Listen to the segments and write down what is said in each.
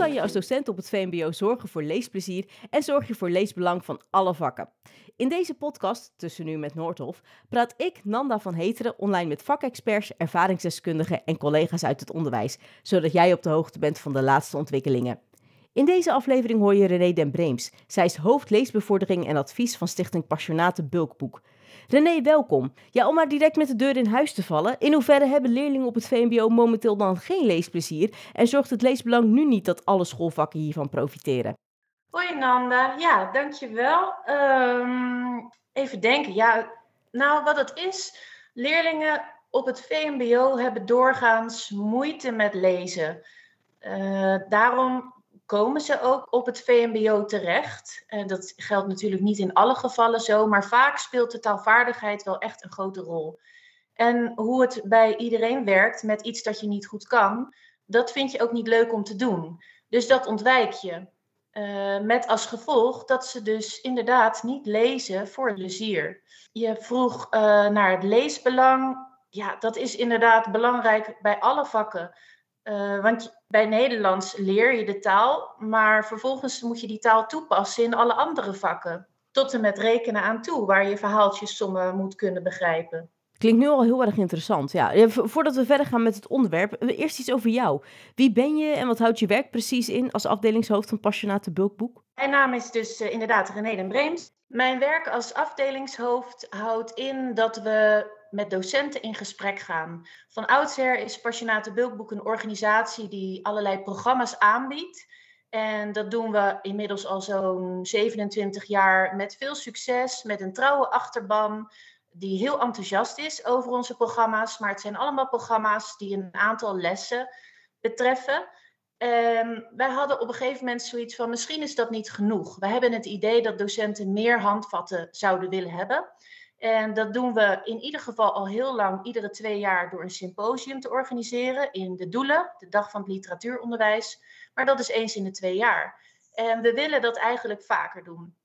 kan je als docent op het VMBO zorgen voor leesplezier en zorg je voor leesbelang van alle vakken? In deze podcast, Tussen Nu met Noordhof, praat ik, Nanda van Heteren, online met vakexperts, ervaringsdeskundigen en collega's uit het onderwijs, zodat jij op de hoogte bent van de laatste ontwikkelingen. In deze aflevering hoor je René den Breems. Zij is hoofd leesbevordering en advies van Stichting Passionate Bulkboek. René, welkom. Ja, om maar direct met de deur in huis te vallen. In hoeverre hebben leerlingen op het VMBO momenteel dan geen leesplezier? En zorgt het leesbelang nu niet dat alle schoolvakken hiervan profiteren? Hoi Nanda, ja, dankjewel. Um, even denken, ja, nou wat het is, leerlingen op het VMBO hebben doorgaans moeite met lezen. Uh, daarom komen ze ook op het VMBO terecht. En dat geldt natuurlijk niet in alle gevallen zo, maar vaak speelt de taalvaardigheid wel echt een grote rol. En hoe het bij iedereen werkt met iets dat je niet goed kan, dat vind je ook niet leuk om te doen. Dus dat ontwijk je. Uh, met als gevolg dat ze dus inderdaad niet lezen voor plezier. Je vroeg uh, naar het leesbelang. Ja, dat is inderdaad belangrijk bij alle vakken. Uh, want bij Nederlands leer je de taal, maar vervolgens moet je die taal toepassen in alle andere vakken. Tot en met rekenen aan toe, waar je verhaaltjes sommen moet kunnen begrijpen. Klinkt nu al heel erg interessant. Ja, voordat we verder gaan met het onderwerp, eerst iets over jou. Wie ben je en wat houdt je werk precies in als afdelingshoofd van Passionate Bulkboek? Mijn naam is dus uh, inderdaad René den Breems. Mijn werk als afdelingshoofd houdt in dat we met docenten in gesprek gaan. Van oudsher is Passionate Bulkboek een organisatie die allerlei programma's aanbiedt. En dat doen we inmiddels al zo'n 27 jaar met veel succes, met een trouwe achterban die heel enthousiast is over onze programma's. Maar het zijn allemaal programma's die een aantal lessen betreffen. Um, wij hadden op een gegeven moment zoiets van: misschien is dat niet genoeg. We hebben het idee dat docenten meer handvatten zouden willen hebben. En dat doen we in ieder geval al heel lang, iedere twee jaar, door een symposium te organiseren in de Doelen, de Dag van het Literatuuronderwijs. Maar dat is eens in de twee jaar. En we willen dat eigenlijk vaker doen.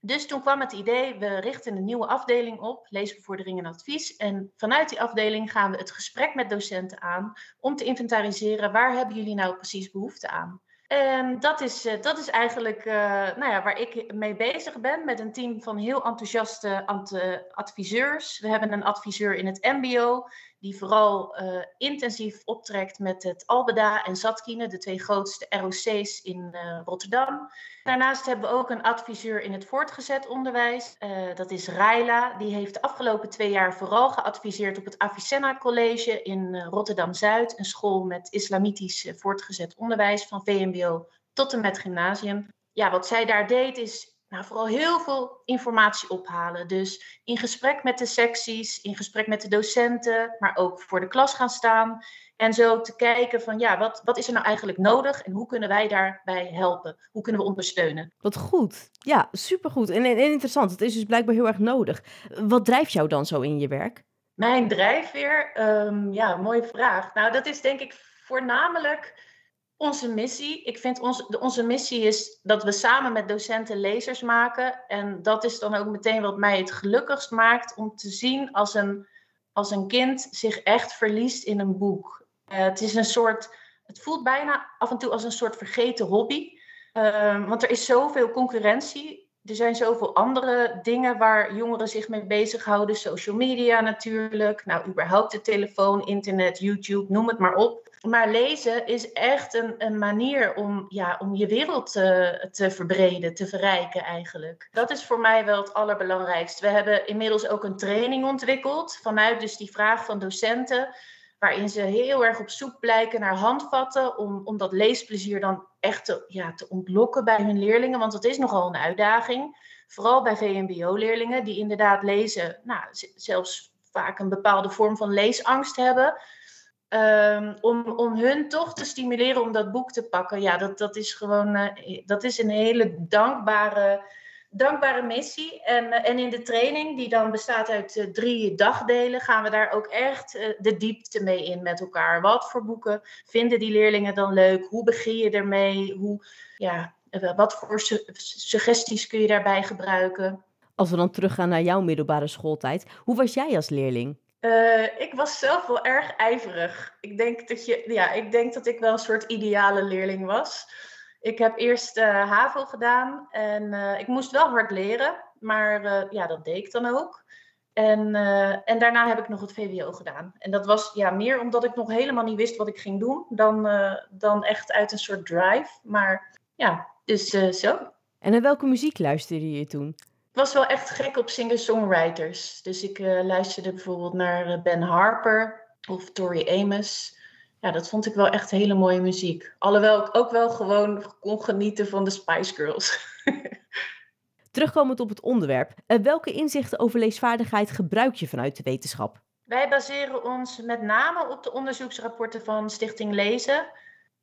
Dus toen kwam het idee, we richten een nieuwe afdeling op, leesbevordering en advies. En vanuit die afdeling gaan we het gesprek met docenten aan om te inventariseren waar hebben jullie nou precies behoefte aan. En dat is, eh, dat is eigenlijk uh, nou ja, waar ik mee bezig ben met een team van heel enthousiaste adviseurs. We hebben een adviseur in het MBO die vooral uh, intensief optrekt met het Albeda en Zatkine, de twee grootste ROC's in Rotterdam. Daarnaast hebben we ook een adviseur in het voortgezet onderwijs. dat is Raila. Die heeft de afgelopen twee jaar vooral geadviseerd op het Avicenna College in Rotterdam-Zuid. Een school met islamitisch voortgezet onderwijs van VMBO tot en met gymnasium. Ja, wat zij daar deed is nou, vooral heel veel informatie ophalen. Dus in gesprek met de secties, in gesprek met de docenten, maar ook voor de klas gaan staan. En zo te kijken van ja, wat, wat is er nou eigenlijk nodig en hoe kunnen wij daarbij helpen? Hoe kunnen we ondersteunen? Wat goed. Ja, supergoed. En, en, en interessant. Het is dus blijkbaar heel erg nodig. Wat drijft jou dan zo in je werk? Mijn drijfveer? Um, ja, mooie vraag. Nou, dat is denk ik voornamelijk onze missie. Ik vind onze missie is dat we samen met docenten lezers maken. En dat is dan ook meteen wat mij het gelukkigst maakt om te zien als een, als een kind zich echt verliest in een boek. Uh, het is een soort, het voelt bijna af en toe als een soort vergeten hobby. Uh, want er is zoveel concurrentie. Er zijn zoveel andere dingen waar jongeren zich mee bezighouden. Social media natuurlijk. Nou, überhaupt de telefoon, internet, YouTube, noem het maar op. Maar lezen is echt een, een manier om, ja, om je wereld te, te verbreden, te verrijken eigenlijk. Dat is voor mij wel het allerbelangrijkste. We hebben inmiddels ook een training ontwikkeld vanuit dus die vraag van docenten. Waarin ze heel erg op zoek blijken naar handvatten om, om dat leesplezier dan echt te, ja, te ontlokken bij hun leerlingen. Want dat is nogal een uitdaging. Vooral bij VMBO-leerlingen die inderdaad lezen, nou, zelfs vaak een bepaalde vorm van leesangst hebben. Um, om, om hun toch te stimuleren om dat boek te pakken. Ja, dat, dat is gewoon uh, dat is een hele dankbare, dankbare missie. En, uh, en in de training, die dan bestaat uit uh, drie dagdelen, gaan we daar ook echt de diepte mee in met elkaar. Wat voor boeken vinden die leerlingen dan leuk? Hoe begin je ermee? Hoe, ja, wat voor su suggesties kun je daarbij gebruiken? Als we dan teruggaan naar jouw middelbare schooltijd, hoe was jij als leerling? Uh, ik was zelf wel erg ijverig. Ik denk dat, je, ja, ik denk dat ik wel een soort ideale leerling was. Ik heb eerst uh, HAVO gedaan en uh, ik moest wel hard leren, maar uh, ja, dat deed ik dan ook. En, en daarna heb ik nog het VWO gedaan. En dat was ja, meer omdat ik nog helemaal niet wist wat ik ging doen, dan, dan echt uit een soort drive. Maar ja, dus zo. En naar welke muziek luisterde je toen? Ik was wel echt gek op singer-songwriters. Dus ik luisterde bijvoorbeeld naar Ben Harper of Tori Amos ja, dat vond ik wel echt hele mooie muziek. Alhoewel ik ook wel gewoon kon genieten van de Spice Girls. Terugkomend op het onderwerp, eh, welke inzichten over leesvaardigheid gebruik je vanuit de wetenschap? Wij baseren ons met name op de onderzoeksrapporten van Stichting Lezen.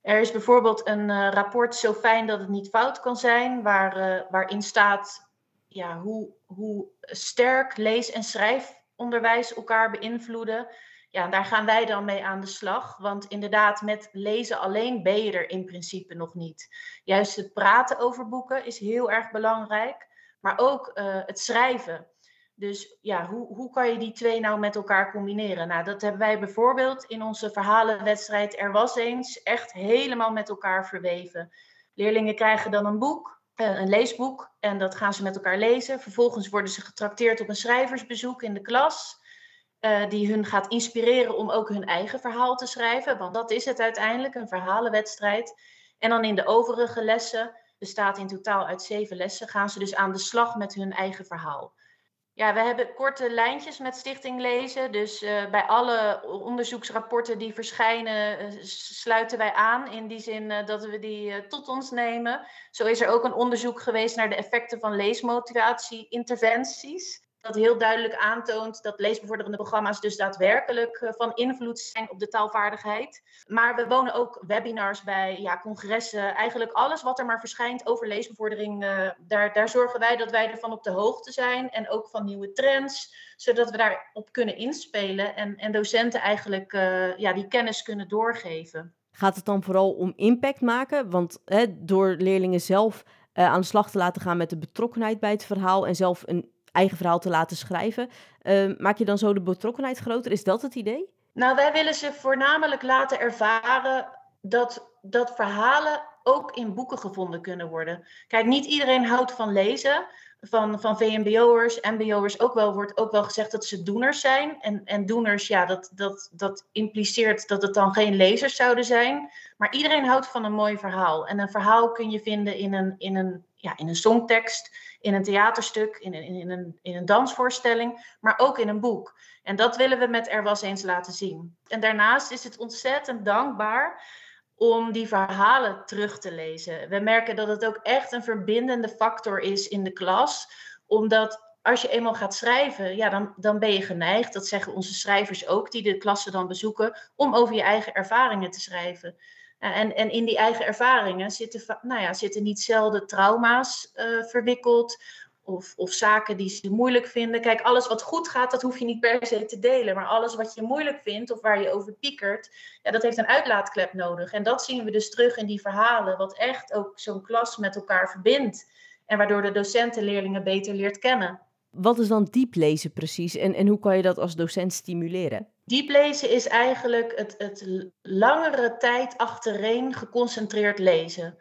Er is bijvoorbeeld een uh, rapport Zo fijn dat het niet fout kan zijn, waar, uh, waarin staat ja, hoe, hoe sterk lees- en schrijfonderwijs elkaar beïnvloeden ja, daar gaan wij dan mee aan de slag. Want inderdaad, met lezen alleen ben je er in principe nog niet. Juist het praten over boeken is heel erg belangrijk. Maar ook uh, het schrijven. Dus ja, hoe, hoe kan je die twee nou met elkaar combineren? Nou, dat hebben wij bijvoorbeeld in onze verhalenwedstrijd Er Was Eens echt helemaal met elkaar verweven. Leerlingen krijgen dan een boek, een leesboek, en dat gaan ze met elkaar lezen. Vervolgens worden ze getrakteerd op een schrijversbezoek in de klas. Uh, die hun gaat inspireren om ook hun eigen verhaal te schrijven. Want dat is het uiteindelijk, een verhalenwedstrijd. En dan in de overige lessen, bestaat in totaal uit zeven lessen, gaan ze dus aan de slag met hun eigen verhaal. Ja, we hebben korte lijntjes met Stichting Lezen. Dus uh, bij alle onderzoeksrapporten die verschijnen, uh, sluiten wij aan. In die zin dat we die tot ons nemen. Zo is er ook een onderzoek geweest naar de effecten van leesmotivatie-interventies dat heel duidelijk aantoont dat leesbevorderende programma's dus daadwerkelijk eh, van invloed zijn op de taalvaardigheid. Maar we wonen ook webinars bij, ja, congressen, eigenlijk alles wat er maar verschijnt over leesbevordering. Uh, daar, daar zorgen wij dat wij ervan op de hoogte zijn en ook van nieuwe trends, zodat we daarop kunnen inspelen en, en docenten eigenlijk uh, ja, die kennis kunnen doorgeven. Gaat het dan vooral om impact maken? Want hè, door leerlingen zelf aan de slag te laten gaan met de betrokkenheid bij het verhaal en zelf een eigen verhaal te laten schrijven. Uh, maak je dan zo de betrokkenheid groter? Is dat het idee? Nou, wij willen ze voornamelijk laten ervaren dat, dat verhalen ook in boeken gevonden kunnen worden. Kijk, niet iedereen houdt van lezen. Van, van VMBO'ers, MBO'ers ook wel, wordt ook wel gezegd dat ze doeners zijn. En, en doeners, ja, dat, dat, dat impliceert dat het dan geen lezers zouden zijn. Maar iedereen houdt van een mooi verhaal. En een verhaal kun je vinden in een, in een, ja, in een songtekst in een theaterstuk, in een, in, een, in een dansvoorstelling, maar ook in een boek. En dat willen we met Er Was Eens laten zien. En daarnaast is het ontzettend dankbaar om die verhalen terug te lezen. We merken dat het ook echt een verbindende factor is in de klas, omdat als je eenmaal gaat schrijven, ja, dan, dan ben je geneigd, dat zeggen onze schrijvers ook, die de klassen dan bezoeken, om over je eigen ervaringen te schrijven. En, en in die eigen ervaringen zitten, nou ja, zitten niet zelden trauma's uh, verwikkeld. Of, of zaken die ze moeilijk vinden. Kijk, alles wat goed gaat, dat hoef je niet per se te delen. Maar alles wat je moeilijk vindt of waar je over piekert, ja, dat heeft een uitlaatklep nodig. En dat zien we dus terug in die verhalen, wat echt ook zo'n klas met elkaar verbindt. En waardoor de docenten leerlingen beter leert kennen. Wat is dan diep lezen precies en, en hoe kan je dat als docent stimuleren? Diep lezen is eigenlijk het, het langere tijd achtereen geconcentreerd lezen.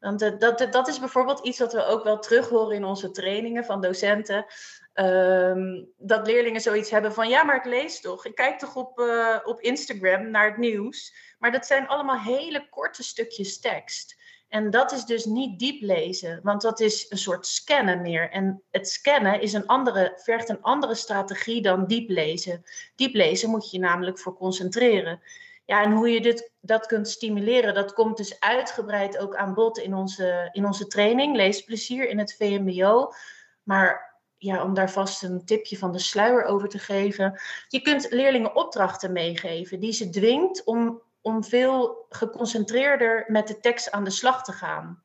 Want dat, dat is bijvoorbeeld iets wat we ook wel terug horen in onze trainingen van docenten. Um, dat leerlingen zoiets hebben van ja, maar ik lees toch. Ik kijk toch op, uh, op Instagram naar het nieuws. Maar dat zijn allemaal hele korte stukjes tekst. En dat is dus niet diep lezen, want dat is een soort scannen meer. En het scannen is een andere, vergt een andere strategie dan diep lezen. Diep lezen moet je je namelijk voor concentreren. Ja, en hoe je dit, dat kunt stimuleren, dat komt dus uitgebreid ook aan bod in onze, in onze training, leesplezier in het VMBO. Maar ja, om daar vast een tipje van de sluier over te geven. Je kunt leerlingen opdrachten meegeven die ze dwingt om om veel geconcentreerder met de tekst aan de slag te gaan.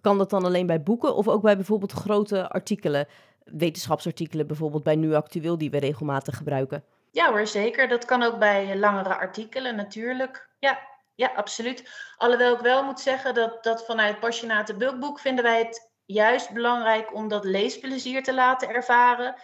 Kan, dat dan alleen bij boeken of ook bij bijvoorbeeld grote artikelen, wetenschapsartikelen bijvoorbeeld bij Nu Actueel die we regelmatig gebruiken? Ja hoor, zeker. Dat kan ook bij langere artikelen natuurlijk. Ja, ja, absoluut. Alhoewel ik wel moet zeggen dat, dat vanuit Passionate Bulkboek vinden wij het juist belangrijk om dat leesplezier te laten ervaren.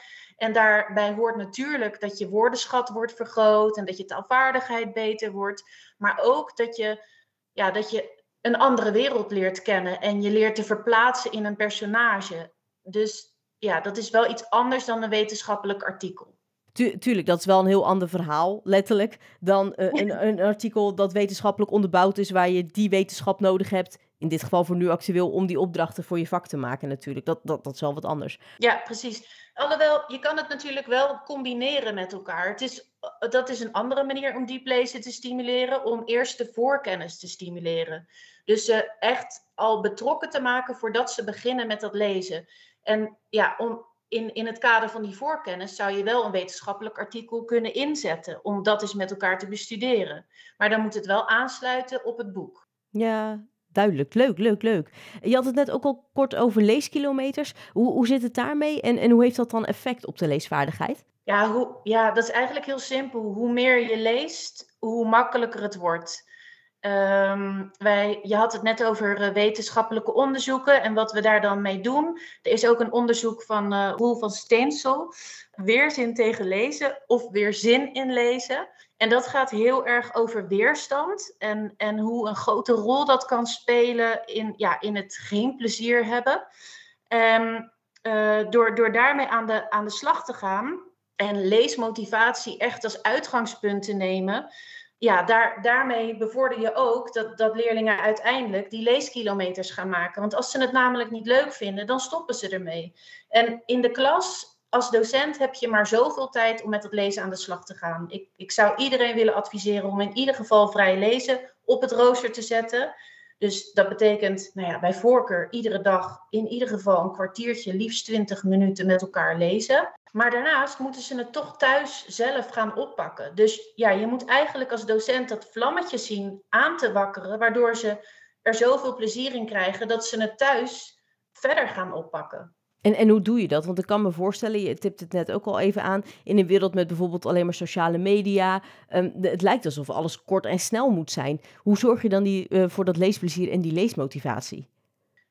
En daarbij hoort natuurlijk dat je woordenschat wordt vergroot en dat je taalvaardigheid beter wordt. Maar ook dat je, ja, dat je een andere wereld leert kennen en je leert te verplaatsen in een personage. Dus ja, dat is wel iets anders dan een wetenschappelijk artikel. tuurlijk, dat is wel een heel ander verhaal, letterlijk, dan uh, een, een, artikel dat wetenschappelijk onderbouwd is, waar je die wetenschap nodig hebt, in dit geval voor nu actueel, om die opdrachten voor je vak te maken natuurlijk. Dat, dat, dat is wel wat anders. Ja, precies. Alhoewel, je kan het natuurlijk wel combineren met elkaar. Het is, dat is een andere manier om deep lezen te stimuleren, om eerst de voorkennis te stimuleren. Dus ze echt al betrokken te maken voordat ze beginnen met dat lezen. En ja, om, in, in het kader van die voorkennis zou je wel een wetenschappelijk artikel kunnen inzetten om dat eens met elkaar te bestuderen. Maar dan moet het wel aansluiten op het boek. Ja, duidelijk. Leuk, leuk, leuk. Je had het net ook al kort over leeskilometers. Hoe, hoe zit het daarmee en, en hoe heeft dat dan effect op de leesvaardigheid? Ja, hoe, ja, dat is eigenlijk heel simpel. Hoe meer je leest, hoe makkelijker het wordt. Um, wij, je had het net over uh, wetenschappelijke onderzoeken en wat we daar dan mee doen. Er is ook een onderzoek van uh, Roel van Steensel, weerzin tegen lezen of weerzin in lezen. En dat gaat heel erg over weerstand en, en hoe een grote rol dat kan spelen in, ja, in het geen plezier hebben. Um, uh, door, door daarmee aan de, aan de slag te gaan en leesmotivatie echt als uitgangspunt te nemen ja, daar, daarmee bevorder je ook dat, dat leerlingen uiteindelijk die leeskilometers gaan maken. Want als ze het namelijk niet leuk vinden, dan stoppen ze ermee. En in de klas, als docent, heb je maar zoveel tijd om met het lezen aan de slag te gaan. Ik, ik zou iedereen willen adviseren om in ieder geval vrij lezen op het rooster te zetten. Dus dat betekent, nou ja, bij voorkeur iedere dag in ieder geval een kwartiertje, liefst 20 minuten met elkaar lezen. Maar daarnaast moeten ze het toch thuis zelf gaan oppakken. Dus ja, je moet eigenlijk als docent dat vlammetje zien aan te wakkeren, waardoor ze er zoveel plezier in krijgen dat ze het thuis verder gaan oppakken. En, en hoe doe je dat? Want ik kan me voorstellen, je tipt het net ook al even aan, in een wereld met bijvoorbeeld alleen maar sociale media. Um, het lijkt alsof alles kort en snel moet zijn. Hoe zorg je dan die, uh, voor dat leesplezier en die leesmotivatie?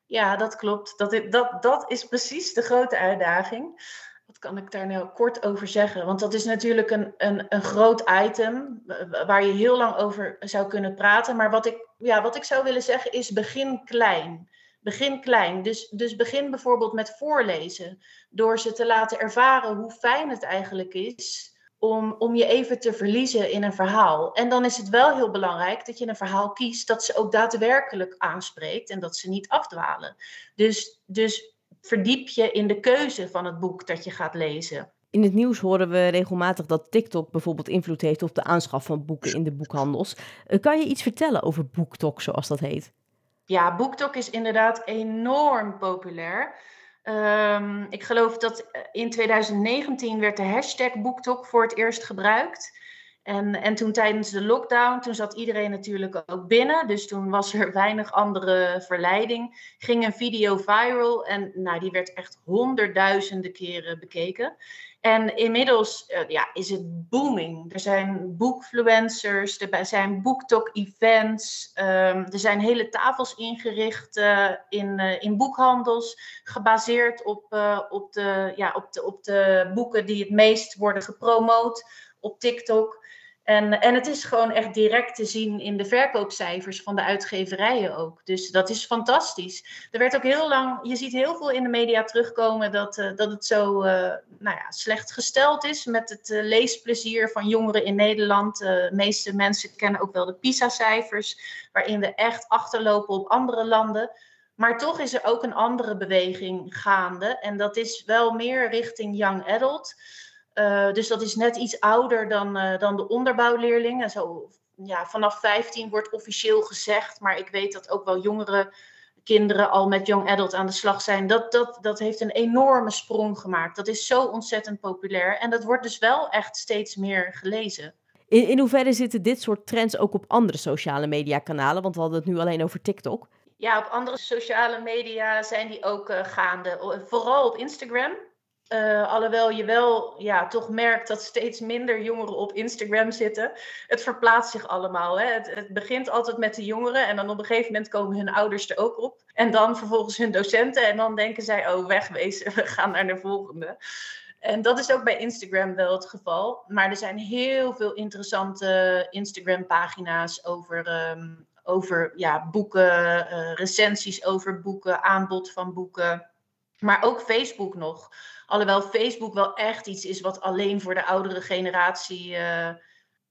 Ja, dat klopt. Dat, dat, dat is precies de grote uitdaging kan ik daar nou kort over zeggen? Want dat is natuurlijk een, een, een groot item waar je heel lang over zou kunnen praten. Maar wat ik, ja, wat ik zou willen zeggen is begin klein. Begin klein. Dus, dus begin bijvoorbeeld met voorlezen. Door ze te laten ervaren hoe fijn het eigenlijk is om, om je even te verliezen in een verhaal. En dan is het wel heel belangrijk dat je een verhaal kiest dat ze ook daadwerkelijk aanspreekt en dat ze niet afdwalen. Dus, dus verdiep je in de keuze van het boek dat je gaat lezen. In het nieuws horen we regelmatig dat TikTok bijvoorbeeld invloed heeft op de aanschaf van boeken in de boekhandels. Eh, kan je iets vertellen over BookTok, zoals dat heet? Ja, BookTok is inderdaad enorm populair. Um, ik geloof dat eh, in 2019 werd de hashtag BookTok voor het eerst gebruikt. En, en toen tijdens de lockdown, toen zat iedereen natuurlijk ook binnen. Dus toen was er weinig andere verleiding. Ging een video viral en nou, die werd echt honderdduizenden keren bekeken. En inmiddels uh, ja, is het booming. Er zijn bookfluencers, er zijn booktalk-events. Um, er zijn hele tafels ingericht uh, in, uh, in boekhandels, gebaseerd op, op, de, ja, op, de, op de boeken die het meest worden gepromoot op TikTok. En, en het is gewoon echt direct te zien in de verkoopcijfers van de uitgeverijen ook. Dus dat is fantastisch. Er werd ook heel lang, je ziet heel veel in de media terugkomen dat, uh, dat het zo uh, nou ja, slecht gesteld is met het uh, leesplezier van jongeren in Nederland. de meeste mensen kennen ook wel de PISA-cijfers, waarin we echt achterlopen op andere landen. Maar toch is er ook een andere beweging gaande. En dat is wel meer richting young adult. Uh, dus dat is net iets ouder dan, uh, dan de onderbouwleerlingen. Zo, ja, vanaf 15 wordt officieel gezegd, maar ik weet dat ook wel jongere kinderen al met young adult aan de slag zijn. Dat, dat, dat heeft een enorme sprong gemaakt. Dat is zo ontzettend populair en dat wordt dus wel echt steeds meer gelezen. In, in hoeverre zitten dit soort trends ook op andere sociale media kanalen? Want we hadden het nu alleen over TikTok. Ja, op andere sociale media zijn die ook uh, gaande. Vooral op Instagram. Uh, alhoewel je wel ja, toch merkt dat steeds minder jongeren op Instagram zitten. Het verplaatst zich allemaal. Hè? Het, begint altijd met de jongeren en dan op een gegeven moment komen hun ouders er ook op. En dan vervolgens hun docenten en dan denken zij, oh wegwezen, we gaan naar de volgende. En dat is ook bij Instagram wel het geval. Maar er zijn heel veel interessante Instagram-pagina's over, um, over ja, boeken, uh, recensies over boeken, aanbod van boeken. Maar ook Facebook nog. Alhoewel Facebook wel echt iets is wat alleen voor de oudere generatie. Uh,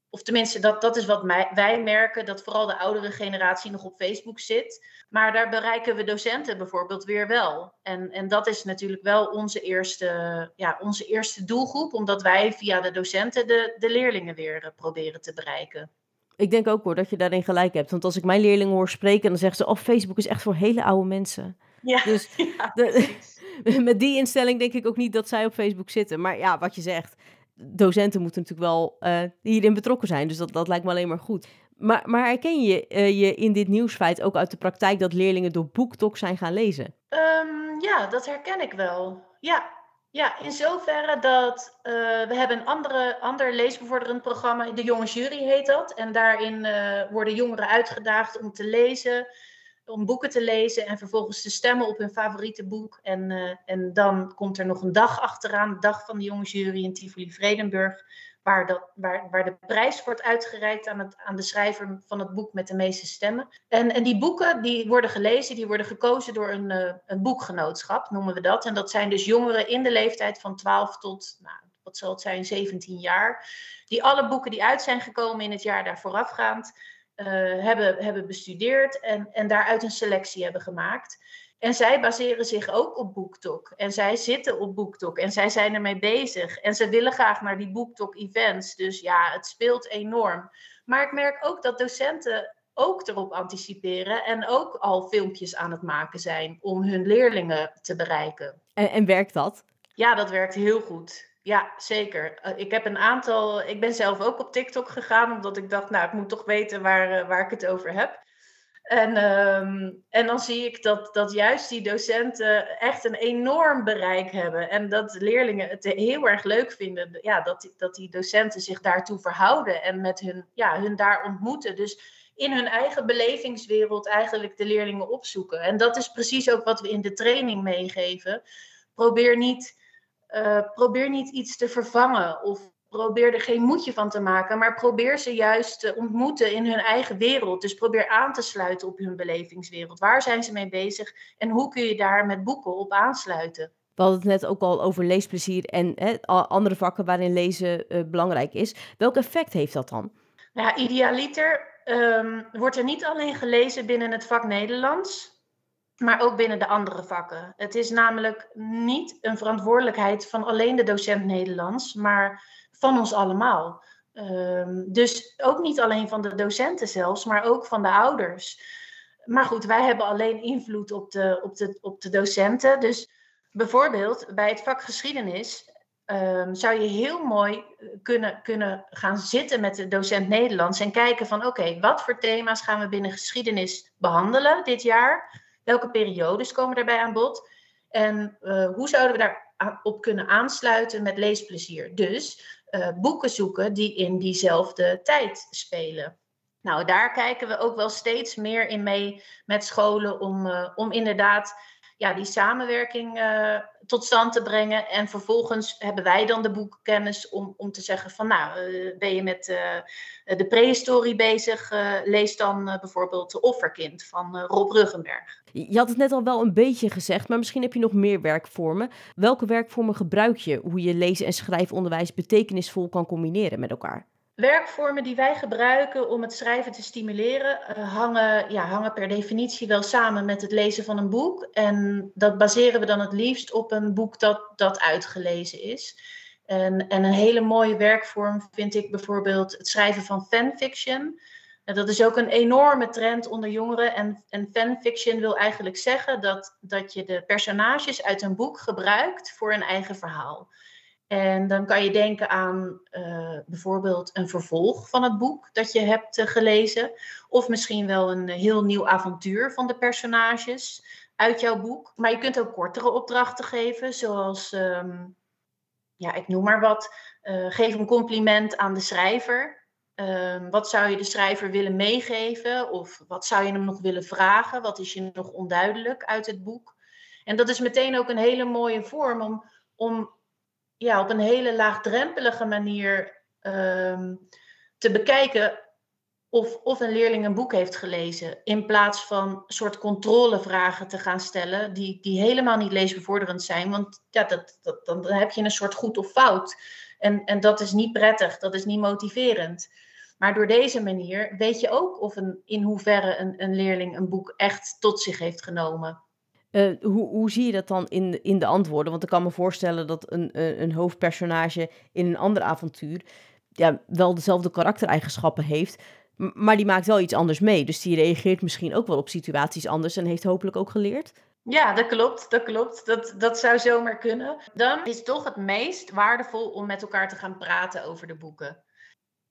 of tenminste, dat, dat is wat wij merken, dat vooral de oudere generatie nog op Facebook zit. Maar daar bereiken we docenten bijvoorbeeld weer wel. En, en dat is natuurlijk wel onze eerste, ja, onze eerste doelgroep, omdat wij via de docenten de, de leerlingen weer uh, proberen te bereiken. Ik denk ook hoor dat je daarin gelijk hebt. Want als ik mijn leerlingen hoor spreken, dan zeggen ze: Oh, Facebook is echt voor hele oude mensen. Ja, dus ja, de, met die instelling denk ik ook niet dat zij op Facebook zitten. Maar ja, wat je zegt, docenten moeten natuurlijk wel uh, hierin betrokken zijn. Dus dat, dat lijkt me alleen maar goed. Maar, maar herken je uh, je in dit nieuwsfeit ook uit de praktijk dat leerlingen door BookTok zijn gaan lezen? Um, ja, dat herken ik wel. Ja, ja, in zoverre dat uh, we hebben een andere, ander leesbevorderend programma, de Jonge Jury heet dat. En daarin worden jongeren uitgedaagd om te lezen, om boeken te lezen en vervolgens te stemmen op hun favoriete boek. En, uh, en dan komt er nog een dag achteraan, de dag van de Jonge Jury in Tivoli-Vredenburg waar, dat, waar, waar de prijs wordt uitgereikt aan, het, aan de schrijver van het boek met de meeste stemmen. En, en die boeken die worden gelezen, die worden gekozen door een, uh, een boekgenootschap, noemen we dat. En dat zijn dus jongeren in de leeftijd van 12 tot, nou, wat zal het zijn, 17 jaar. Die alle boeken die uit zijn gekomen in het jaar daar voorafgaand, uh, hebben, hebben bestudeerd en, en daaruit een selectie hebben gemaakt. En zij baseren zich ook op BookTok. En zij zitten op BookTok. En zij zijn ermee bezig. En ze willen graag naar die BookTok-events. Dus ja, het speelt enorm. Maar ik merk ook dat docenten ook erop anticiperen. En ook al filmpjes aan het maken zijn om hun leerlingen te bereiken. En, en werkt dat? Ja, dat werkt heel goed. Ja, zeker. Ik heb een aantal. Ik ben zelf ook op TikTok gegaan, omdat ik dacht, nou, ik moet toch weten waar, waar ik het over heb. En, um, en dan zie ik dat, dat juist die docenten echt een enorm bereik hebben. En dat leerlingen het heel erg leuk vinden ja, dat, die, dat die docenten zich daartoe verhouden en met hun, ja, hun daar ontmoeten. Dus in hun eigen belevingswereld eigenlijk de leerlingen opzoeken. En dat is precies ook wat we in de training meegeven. Probeer niet, uh, probeer niet iets te vervangen of probeer er geen moedje van te maken, maar probeer ze juist te ontmoeten in hun eigen wereld. Dus probeer aan te sluiten op hun belevingswereld. Waar zijn ze mee bezig en hoe kun je daar met boeken op aansluiten? We hadden het net ook al over leesplezier en hè, andere vakken waarin lezen uh, belangrijk is. Welk effect heeft dat dan? Ja, idealiter um, wordt er niet alleen gelezen binnen het vak Nederlands, maar ook binnen de andere vakken. Het is namelijk niet een verantwoordelijkheid van alleen de docent Nederlands, maar van ons allemaal. Um, dus ook niet alleen van de docenten zelfs, maar ook van de ouders. Maar goed, wij hebben alleen invloed op de, op de, op de docenten. Dus bijvoorbeeld bij het vak geschiedenis um, zou je heel mooi kunnen, kunnen gaan zitten met de docent Nederlands en kijken van oké, wat voor thema's gaan we binnen geschiedenis behandelen dit jaar? Welke periodes komen daarbij aan bod? En uh, hoe zouden we daarop kunnen aansluiten met leesplezier? Dus uh, boeken zoeken die in diezelfde tijd spelen. Nou, daar kijken we ook wel steeds meer in mee met scholen om, uh, om inderdaad ja, die samenwerking uh, tot stand te brengen. En vervolgens hebben wij dan de boekkennis om, om te zeggen van nou, uh, ben je met uh, de prehistorie bezig, lees dan bijvoorbeeld De Offerkind van Rob Ruggenberg. Je had het net al wel een beetje gezegd, maar misschien heb je nog meer werkvormen. Welke werkvormen gebruik je hoe je lezen- en schrijfonderwijs betekenisvol kan combineren met elkaar? Werkvormen die wij gebruiken om het schrijven te stimuleren, uh, hangen, ja, hangen per definitie wel samen met het lezen van een boek. En dat baseren we dan het liefst op een boek dat, dat uitgelezen is. En, en een hele mooie werkvorm vind ik bijvoorbeeld het schrijven van fanfiction. En dat is ook een enorme trend onder jongeren. En, en fanfiction wil eigenlijk zeggen dat, dat je de personages uit een boek gebruikt voor een eigen verhaal. En dan kan je denken aan uh, bijvoorbeeld een vervolg van het boek dat je hebt uh, gelezen. Of misschien wel een heel nieuw avontuur van de personages uit jouw boek. Maar je kunt ook kortere opdrachten geven, zoals, um, ja, ik noem maar wat. Uh, geef een compliment aan de schrijver. Um, wat zou je de schrijver willen meegeven? Of wat zou je hem nog willen vragen? Wat is je nog onduidelijk uit het boek? En dat is meteen ook een hele mooie vorm om, om ja, op een hele laagdrempelige manier um, te bekijken of, of een leerling een boek heeft gelezen, in plaats van soort controlevragen te gaan stellen, die, die helemaal niet leesbevorderend zijn. Want ja, dat, dat, dan heb je een soort goed of fout. En, en dat is niet prettig, dat is niet motiverend. Maar door deze manier weet je ook of een, in hoeverre een, een leerling een boek echt tot zich heeft genomen. Uh, hoe, hoe zie je dat dan in, in de antwoorden? Want ik kan me voorstellen dat een, een hoofdpersonage in een ander avontuur ja, wel dezelfde karaktereigenschappen heeft, maar die maakt wel iets anders mee. Dus die reageert misschien ook wel op situaties anders en heeft hopelijk ook geleerd. Ja, dat klopt, dat klopt. Dat, dat zou zomaar kunnen. Dan is toch het meest waardevol om met elkaar te gaan praten over de boeken.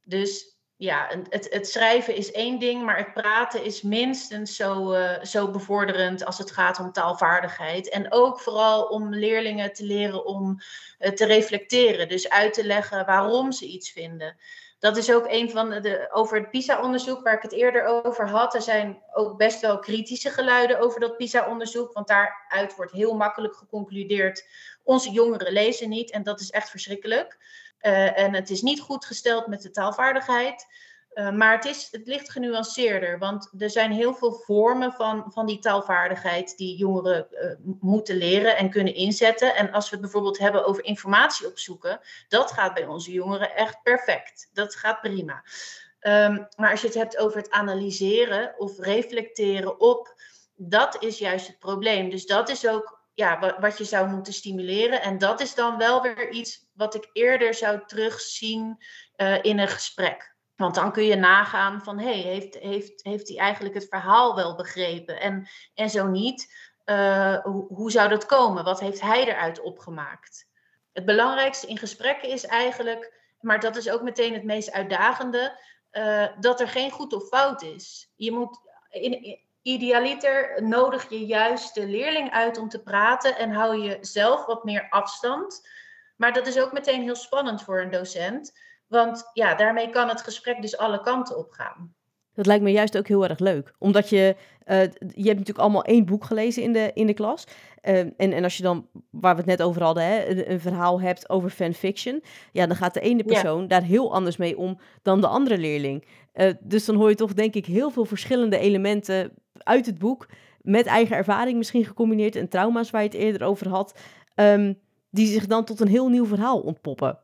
Dus ja, het, het schrijven is één ding, maar het praten is minstens zo, uh, zo bevorderend als het gaat om taalvaardigheid. En ook vooral om leerlingen te leren om uh, te reflecteren, dus uit te leggen waarom ze iets vinden. Dat is ook een van de, over het PISA-onderzoek waar ik het eerder over had. Er zijn ook best wel kritische geluiden over dat PISA-onderzoek, want daaruit wordt heel makkelijk geconcludeerd: onze jongeren lezen niet en dat is echt verschrikkelijk. Uh, en het is niet goed gesteld met de taalvaardigheid. Uh, maar het, is, het ligt genuanceerder, want er zijn heel veel vormen van, van die taalvaardigheid die jongeren uh, moeten leren en kunnen inzetten. En als we het bijvoorbeeld hebben over informatie opzoeken, dat gaat bij onze jongeren echt perfect. Dat gaat prima. Um, maar als je het hebt over het analyseren of reflecteren op, dat is juist het probleem. Dus dat is ook ja, wat je zou moeten stimuleren. En dat is dan wel weer iets wat ik eerder zou terugzien uh, in een gesprek. Want dan kun je nagaan van, hey, heeft, heeft, heeft hij eigenlijk het verhaal wel begrepen? En, en zo niet, uh, hoe, zou dat komen? Wat heeft hij eruit opgemaakt? Het belangrijkste in gesprekken is eigenlijk, maar dat is ook meteen het meest uitdagende, uh, dat er geen goed of fout is. Je moet, in, idealiter nodig je juist de leerling uit om te praten en hou je zelf wat meer afstand. Maar dat is ook meteen heel spannend voor een docent. Want ja, daarmee kan het gesprek dus alle kanten op gaan. Dat lijkt me juist ook heel erg leuk. Omdat je, uh, je hebt natuurlijk allemaal één boek gelezen in de, in de klas. Uh, en, en als je dan, waar we het net over hadden, hè, een, een, verhaal hebt over fanfiction. Ja, dan gaat de ene persoon ja. daar heel anders mee om dan de andere leerling. Uh, dus dan hoor je toch denk ik heel veel verschillende elementen uit het boek. Met eigen ervaring misschien gecombineerd en trauma's waar je het eerder over had. Um, die zich dan tot een heel nieuw verhaal ontpoppen.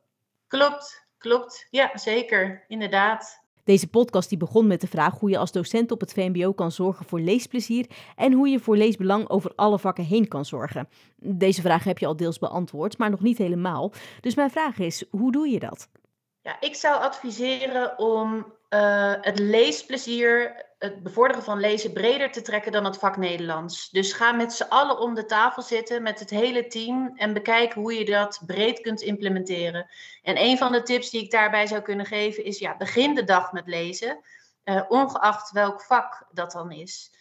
Klopt, klopt. Ja, zeker. Inderdaad. Deze podcast die begon met de vraag hoe je als docent op het VMBO kan zorgen voor leesplezier en hoe je voor leesbelang over alle vakken heen kan zorgen. Deze vraag heb je al deels beantwoord, maar nog niet helemaal. Dus mijn vraag is, hoe doe je dat? Ja, ik zou adviseren om uh, het leesplezier, het bevorderen van lezen breder te trekken dan het vak Nederlands. Dus ga met z'n allen om de tafel zitten met het hele team en bekijk hoe je dat breed kunt implementeren. En een van de tips die ik daarbij zou kunnen geven is, ja, begin de dag met lezen, uh, ongeacht welk vak dat dan is.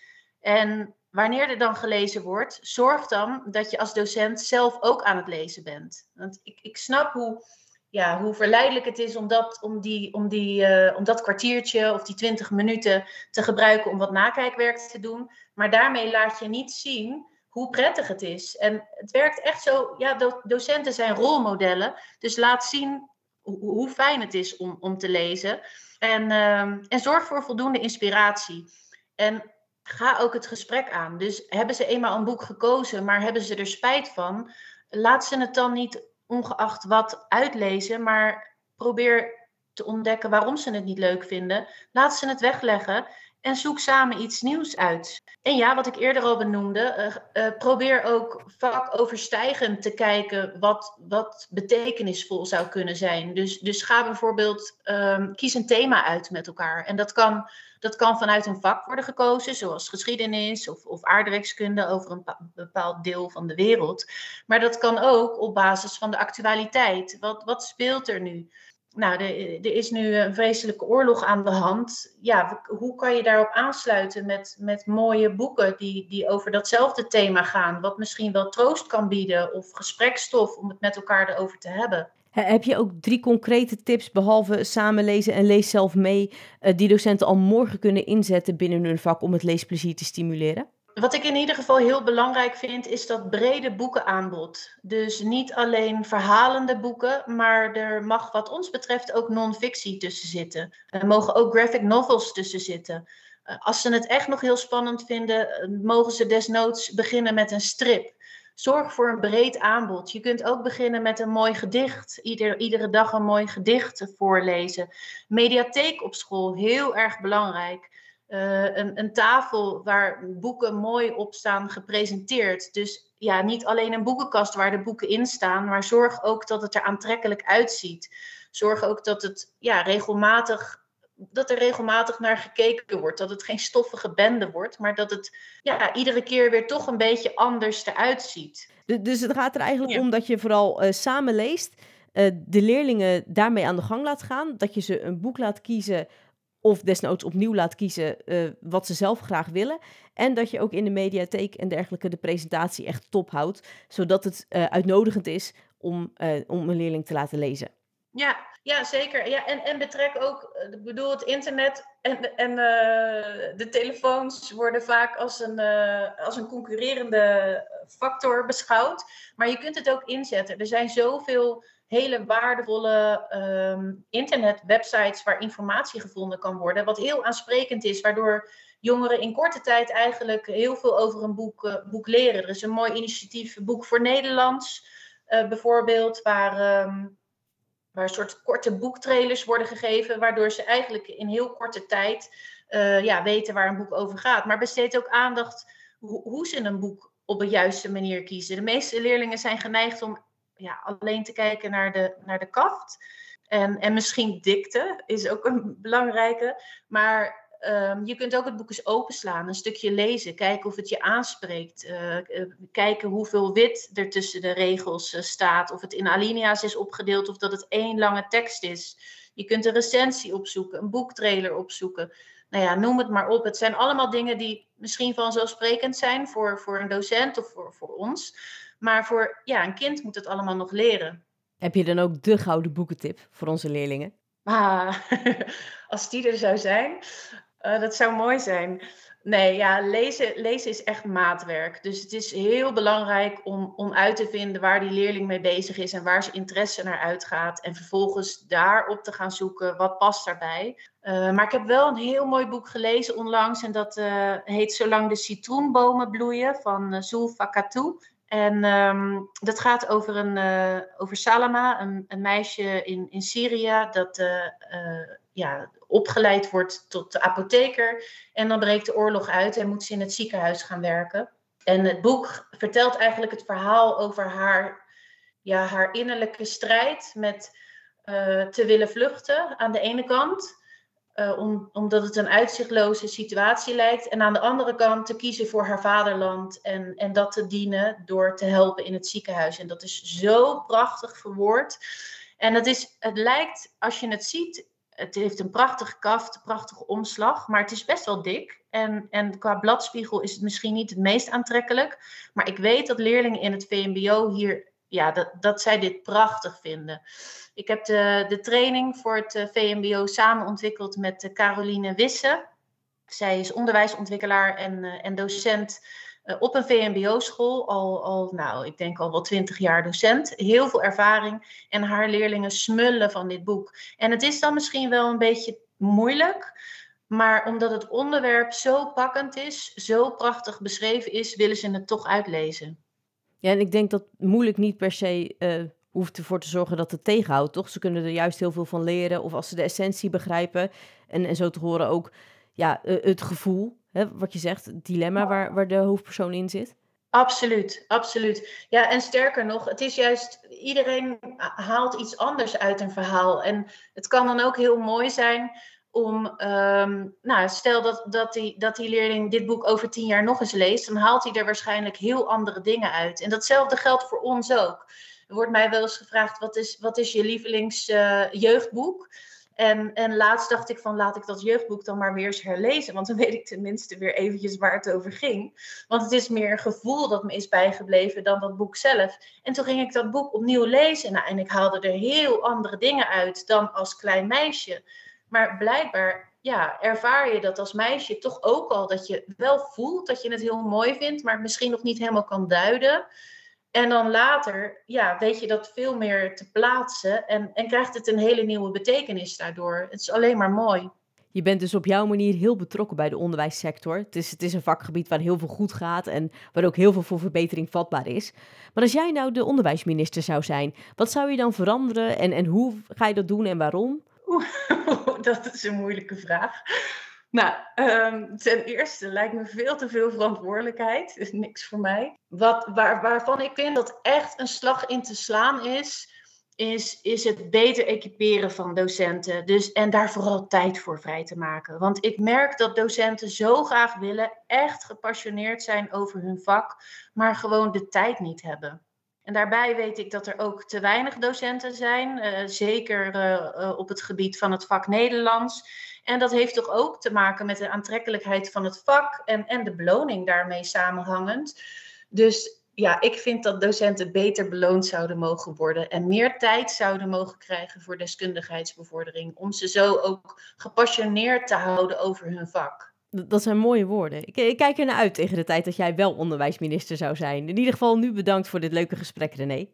En wanneer er dan gelezen wordt, zorg dan dat je als docent zelf ook aan het lezen bent. Want ik, ik snap hoe ja, hoe verleidelijk het is om dat, om die, om die, uh, om dat kwartiertje of die twintig minuten te gebruiken om wat nakijkwerk te doen. Maar daarmee laat je niet zien hoe prettig het is. En het werkt echt zo, ja, do docenten zijn rolmodellen. Dus laat zien hoe, fijn het is om, om te lezen. En, uh, en zorg voor voldoende inspiratie. En ga ook het gesprek aan. Dus hebben ze eenmaal een boek gekozen, maar hebben ze er spijt van? Laat ze het dan niet ongeacht wat uitlezen, maar probeer te ontdekken waarom ze het niet leuk vinden. Laat ze het wegleggen en zoek samen iets nieuws uit. En ja, wat ik eerder al benoemde, uh, uh, probeer ook vakoverstijgend te kijken wat, wat betekenisvol zou kunnen zijn. Dus, dus ga bijvoorbeeld, um, kies een thema uit met elkaar. En dat kan, dat kan vanuit een vak worden gekozen, zoals geschiedenis of, of aardrijkskunde over een bepaald deel van de wereld. Maar dat kan ook op basis van de actualiteit. Wat, wat speelt er nu? nou, er, is nu een vreselijke oorlog aan de hand. Ja, hoe kan je daarop aansluiten met, met mooie boeken die, die over datzelfde thema gaan? Wat misschien wel troost kan bieden of gesprekstof om het met elkaar erover te hebben. Heb je ook drie concrete tips, behalve samenlezen en lees zelf mee, eh, die docenten al morgen kunnen inzetten binnen hun vak om het leesplezier te stimuleren? Wat ik in ieder geval heel belangrijk vind, is dat brede boekenaanbod. Dus niet alleen verhalende boeken, maar er mag wat ons betreft ook non-fictie tussen zitten. Er mogen ook graphic novels tussen zitten. Eh, als ze het echt nog heel spannend vinden, eh, mogen ze desnoods beginnen met een strip. Zorg voor een breed aanbod. Je kunt ook beginnen met een mooi gedicht. Ieder, iedere dag een mooi gedicht voorlezen. Mediatheek op school, heel erg belangrijk. Uh, een, een, tafel waar boeken mooi op staan gepresenteerd. Dus ja, niet alleen een boekenkast waar de boeken in staan, maar zorg ook dat het er aantrekkelijk uitziet. Zorg ook dat het ja, regelmatig dat er regelmatig naar gekeken wordt. Dat het geen stoffige bende wordt, maar dat het ja, iedere keer weer toch een beetje anders eruit ziet. Dus het gaat er eigenlijk om dat je vooral uh, samen leest, uh, de leerlingen daarmee aan de gang laat gaan, dat je ze een boek laat kiezen of desnoods opnieuw laat kiezen uh, wat ze zelf graag willen. En dat je ook in de mediatheek en dergelijke de presentatie echt top houdt, zodat het uitnodigend is om, om een leerling te laten lezen. Ja, ja zeker. Ja, en, en betrek ook, eh, ik bedoel, het internet en, en uh, de telefoons worden vaak als een, uh, als een concurrerende factor beschouwd. Maar je kunt het ook inzetten. Er zijn zoveel hele waardevolle um, internetwebsites waar informatie gevonden kan worden, wat heel aansprekend is, waardoor jongeren in korte tijd eigenlijk heel veel over een boek, boek leren. Er is een mooi initiatief, Boek voor Nederlands, bijvoorbeeld, waar. Um, waar een soort korte boektrailers worden gegeven, waardoor ze eigenlijk in heel korte tijd uh, ja, weten waar een boek over gaat. Maar besteed ook aandacht hoe ze een boek op de juiste manier kiezen. De meeste leerlingen zijn geneigd om ja, alleen te kijken naar de, naar de kaft. En, en misschien dikte is ook een belangrijke. Maar Um, je kunt ook het boek eens openslaan, een stukje lezen, kijken of het je aanspreekt. Uh, kijken hoeveel wit er tussen de regels uh, staat, of het in alinea's is opgedeeld of dat het één lange tekst is. Je kunt een recensie opzoeken, een boektrailer opzoeken. Nou ja, noem het maar op. Het zijn allemaal dingen die misschien vanzelfsprekend zijn voor, voor een docent of voor, voor ons. Maar voor ja, een kind moet het allemaal nog leren. Heb je dan ook de gouden boekentip voor onze leerlingen? Ah, als die er zou zijn. Uh, dat zou mooi zijn. Nee, ja, lezen, lezen is echt maatwerk. Dus het is heel belangrijk om, om uit te vinden waar die leerling mee bezig is en waar zijn interesse naar uitgaat. En vervolgens daarop te gaan zoeken wat past daarbij. Uh, maar ik heb wel een heel mooi boek gelezen onlangs en dat uh, heet Zolang de citroenbomen bloeien van uh. En um, dat gaat over, een, over Salama, een, een, meisje in, in Syrië dat ja, opgeleid wordt tot apotheker. En dan breekt de oorlog uit en moet ze in het ziekenhuis gaan werken. En het boek vertelt eigenlijk het verhaal over haar, ja, haar innerlijke strijd met te willen vluchten aan de ene kant. Uh, om, omdat het een uitzichtloze situatie lijkt. En aan de andere kant te kiezen voor haar vaderland en, en dat te dienen door te helpen in het ziekenhuis. En dat is zo prachtig verwoord. En het, is, het lijkt, als je het ziet, het heeft een prachtige kaft, een prachtige omslag, maar het is best wel dik. En, en qua bladspiegel is het misschien niet het meest aantrekkelijk. Maar ik weet dat leerlingen in het VMBO hier, ja, dat, dat zij dit prachtig vinden. Ik heb de, de training voor het eh, VMBO samen ontwikkeld met eh, Caroline Wisse. Zij is onderwijsontwikkelaar en, eh, en docent op een VMBO-school. Al, al, nou, ik denk al wel twintig jaar docent. Heel veel ervaring. En haar leerlingen smullen van dit boek. En het is dan misschien wel een beetje moeilijk. Maar omdat het onderwerp zo pakkend is, zo prachtig beschreven is, willen ze het toch uitlezen. Ja, en ik denk dat moeilijk niet per se hoeft ervoor te zorgen dat het tegenhoudt, toch? Ze kunnen er juist heel veel van leren. Of als ze de essentie begrijpen. En, en zo te horen ook ja, eh, het gevoel, hè, wat je zegt, dilemma waar, waar de hoofdpersoon in zit. Absoluut, absoluut. Ja, en sterker nog, het is juist, iedereen haalt iets anders uit een verhaal. En het kan dan ook heel mooi zijn om, um, nou, stel dat, dat, die, dat die leerling dit boek over tien jaar nog eens leest, dan haalt hij er waarschijnlijk heel andere dingen uit. En datzelfde geldt voor ons ook. Er wordt mij wel eens gevraagd, wat is, wat is je lievelings uh, jeugdboek? En, en laatst dacht ik van, laat ik dat jeugdboek dan maar weer eens herlezen. Want dan weet ik tenminste weer eventjes waar het over ging. Want het is meer een gevoel dat me is bijgebleven dan dat boek zelf. En toen ging ik dat boek opnieuw lezen. Nou, en ik haalde er heel andere dingen uit dan als klein meisje. Maar blijkbaar ja, ervaar je dat als meisje toch ook al dat je wel voelt dat je het heel mooi vindt, maar het misschien nog niet helemaal kan duiden. En dan later, ja, weet je dat veel meer te plaatsen en, en krijgt het een hele nieuwe betekenis daardoor. Het is alleen maar mooi. Je bent dus op jouw manier heel betrokken bij de onderwijssector. Het is, het is een vakgebied waar heel veel goed gaat en waar ook heel veel voor verbetering vatbaar is. Maar als jij nou de onderwijsminister zou zijn, wat zou je dan veranderen en, en hoe ga je dat doen en waarom? Oeh, dat is een moeilijke vraag. Nou, um, ten eerste lijkt me veel te veel verantwoordelijkheid. is niks voor mij. Wat, waar, waarvan ik vind dat echt een slag in te slaan is, is, is het beter equiperen van docenten. Dus, en daar vooral tijd voor vrij te maken. Want ik merk dat docenten zo graag willen, echt gepassioneerd zijn over hun vak, maar gewoon de tijd niet hebben. En daarbij weet ik dat er ook te weinig docenten zijn, uh, zeker uh, op het gebied van het vak Nederlands. En dat heeft toch ook te maken met de aantrekkelijkheid van het vak en, en de beloning daarmee samenhangend. Dus ja, ik vind dat docenten beter beloond zouden mogen worden en meer tijd zouden mogen krijgen voor deskundigheidsbevordering, om ze zo ook gepassioneerd te houden over hun vak. Dat zijn mooie woorden. Ik, ik, kijk er naar uit tegen de tijd dat jij wel onderwijsminister zou zijn. In ieder geval nu bedankt voor dit leuke gesprek, René.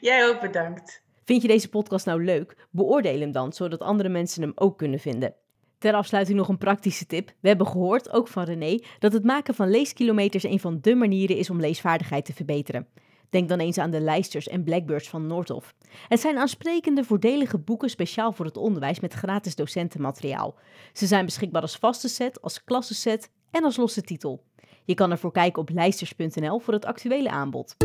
Jij ook bedankt. Vind je deze podcast nou leuk? Beoordeel hem dan, zodat andere mensen hem ook kunnen vinden. Ter afsluiting nog een praktische tip. We hebben gehoord, ook van René, dat het maken van leeskilometers een van de manieren is om leesvaardigheid te verbeteren. Denk dan eens aan de lijsters en blackbirds van Noordhof. Het zijn aansprekende, voordelige boeken speciaal voor het onderwijs met gratis docentenmateriaal. Ze zijn beschikbaar als vaste set, als klassenset en als losse titel. Je kan ervoor kijken op lijsters.nl voor het actuele aanbod.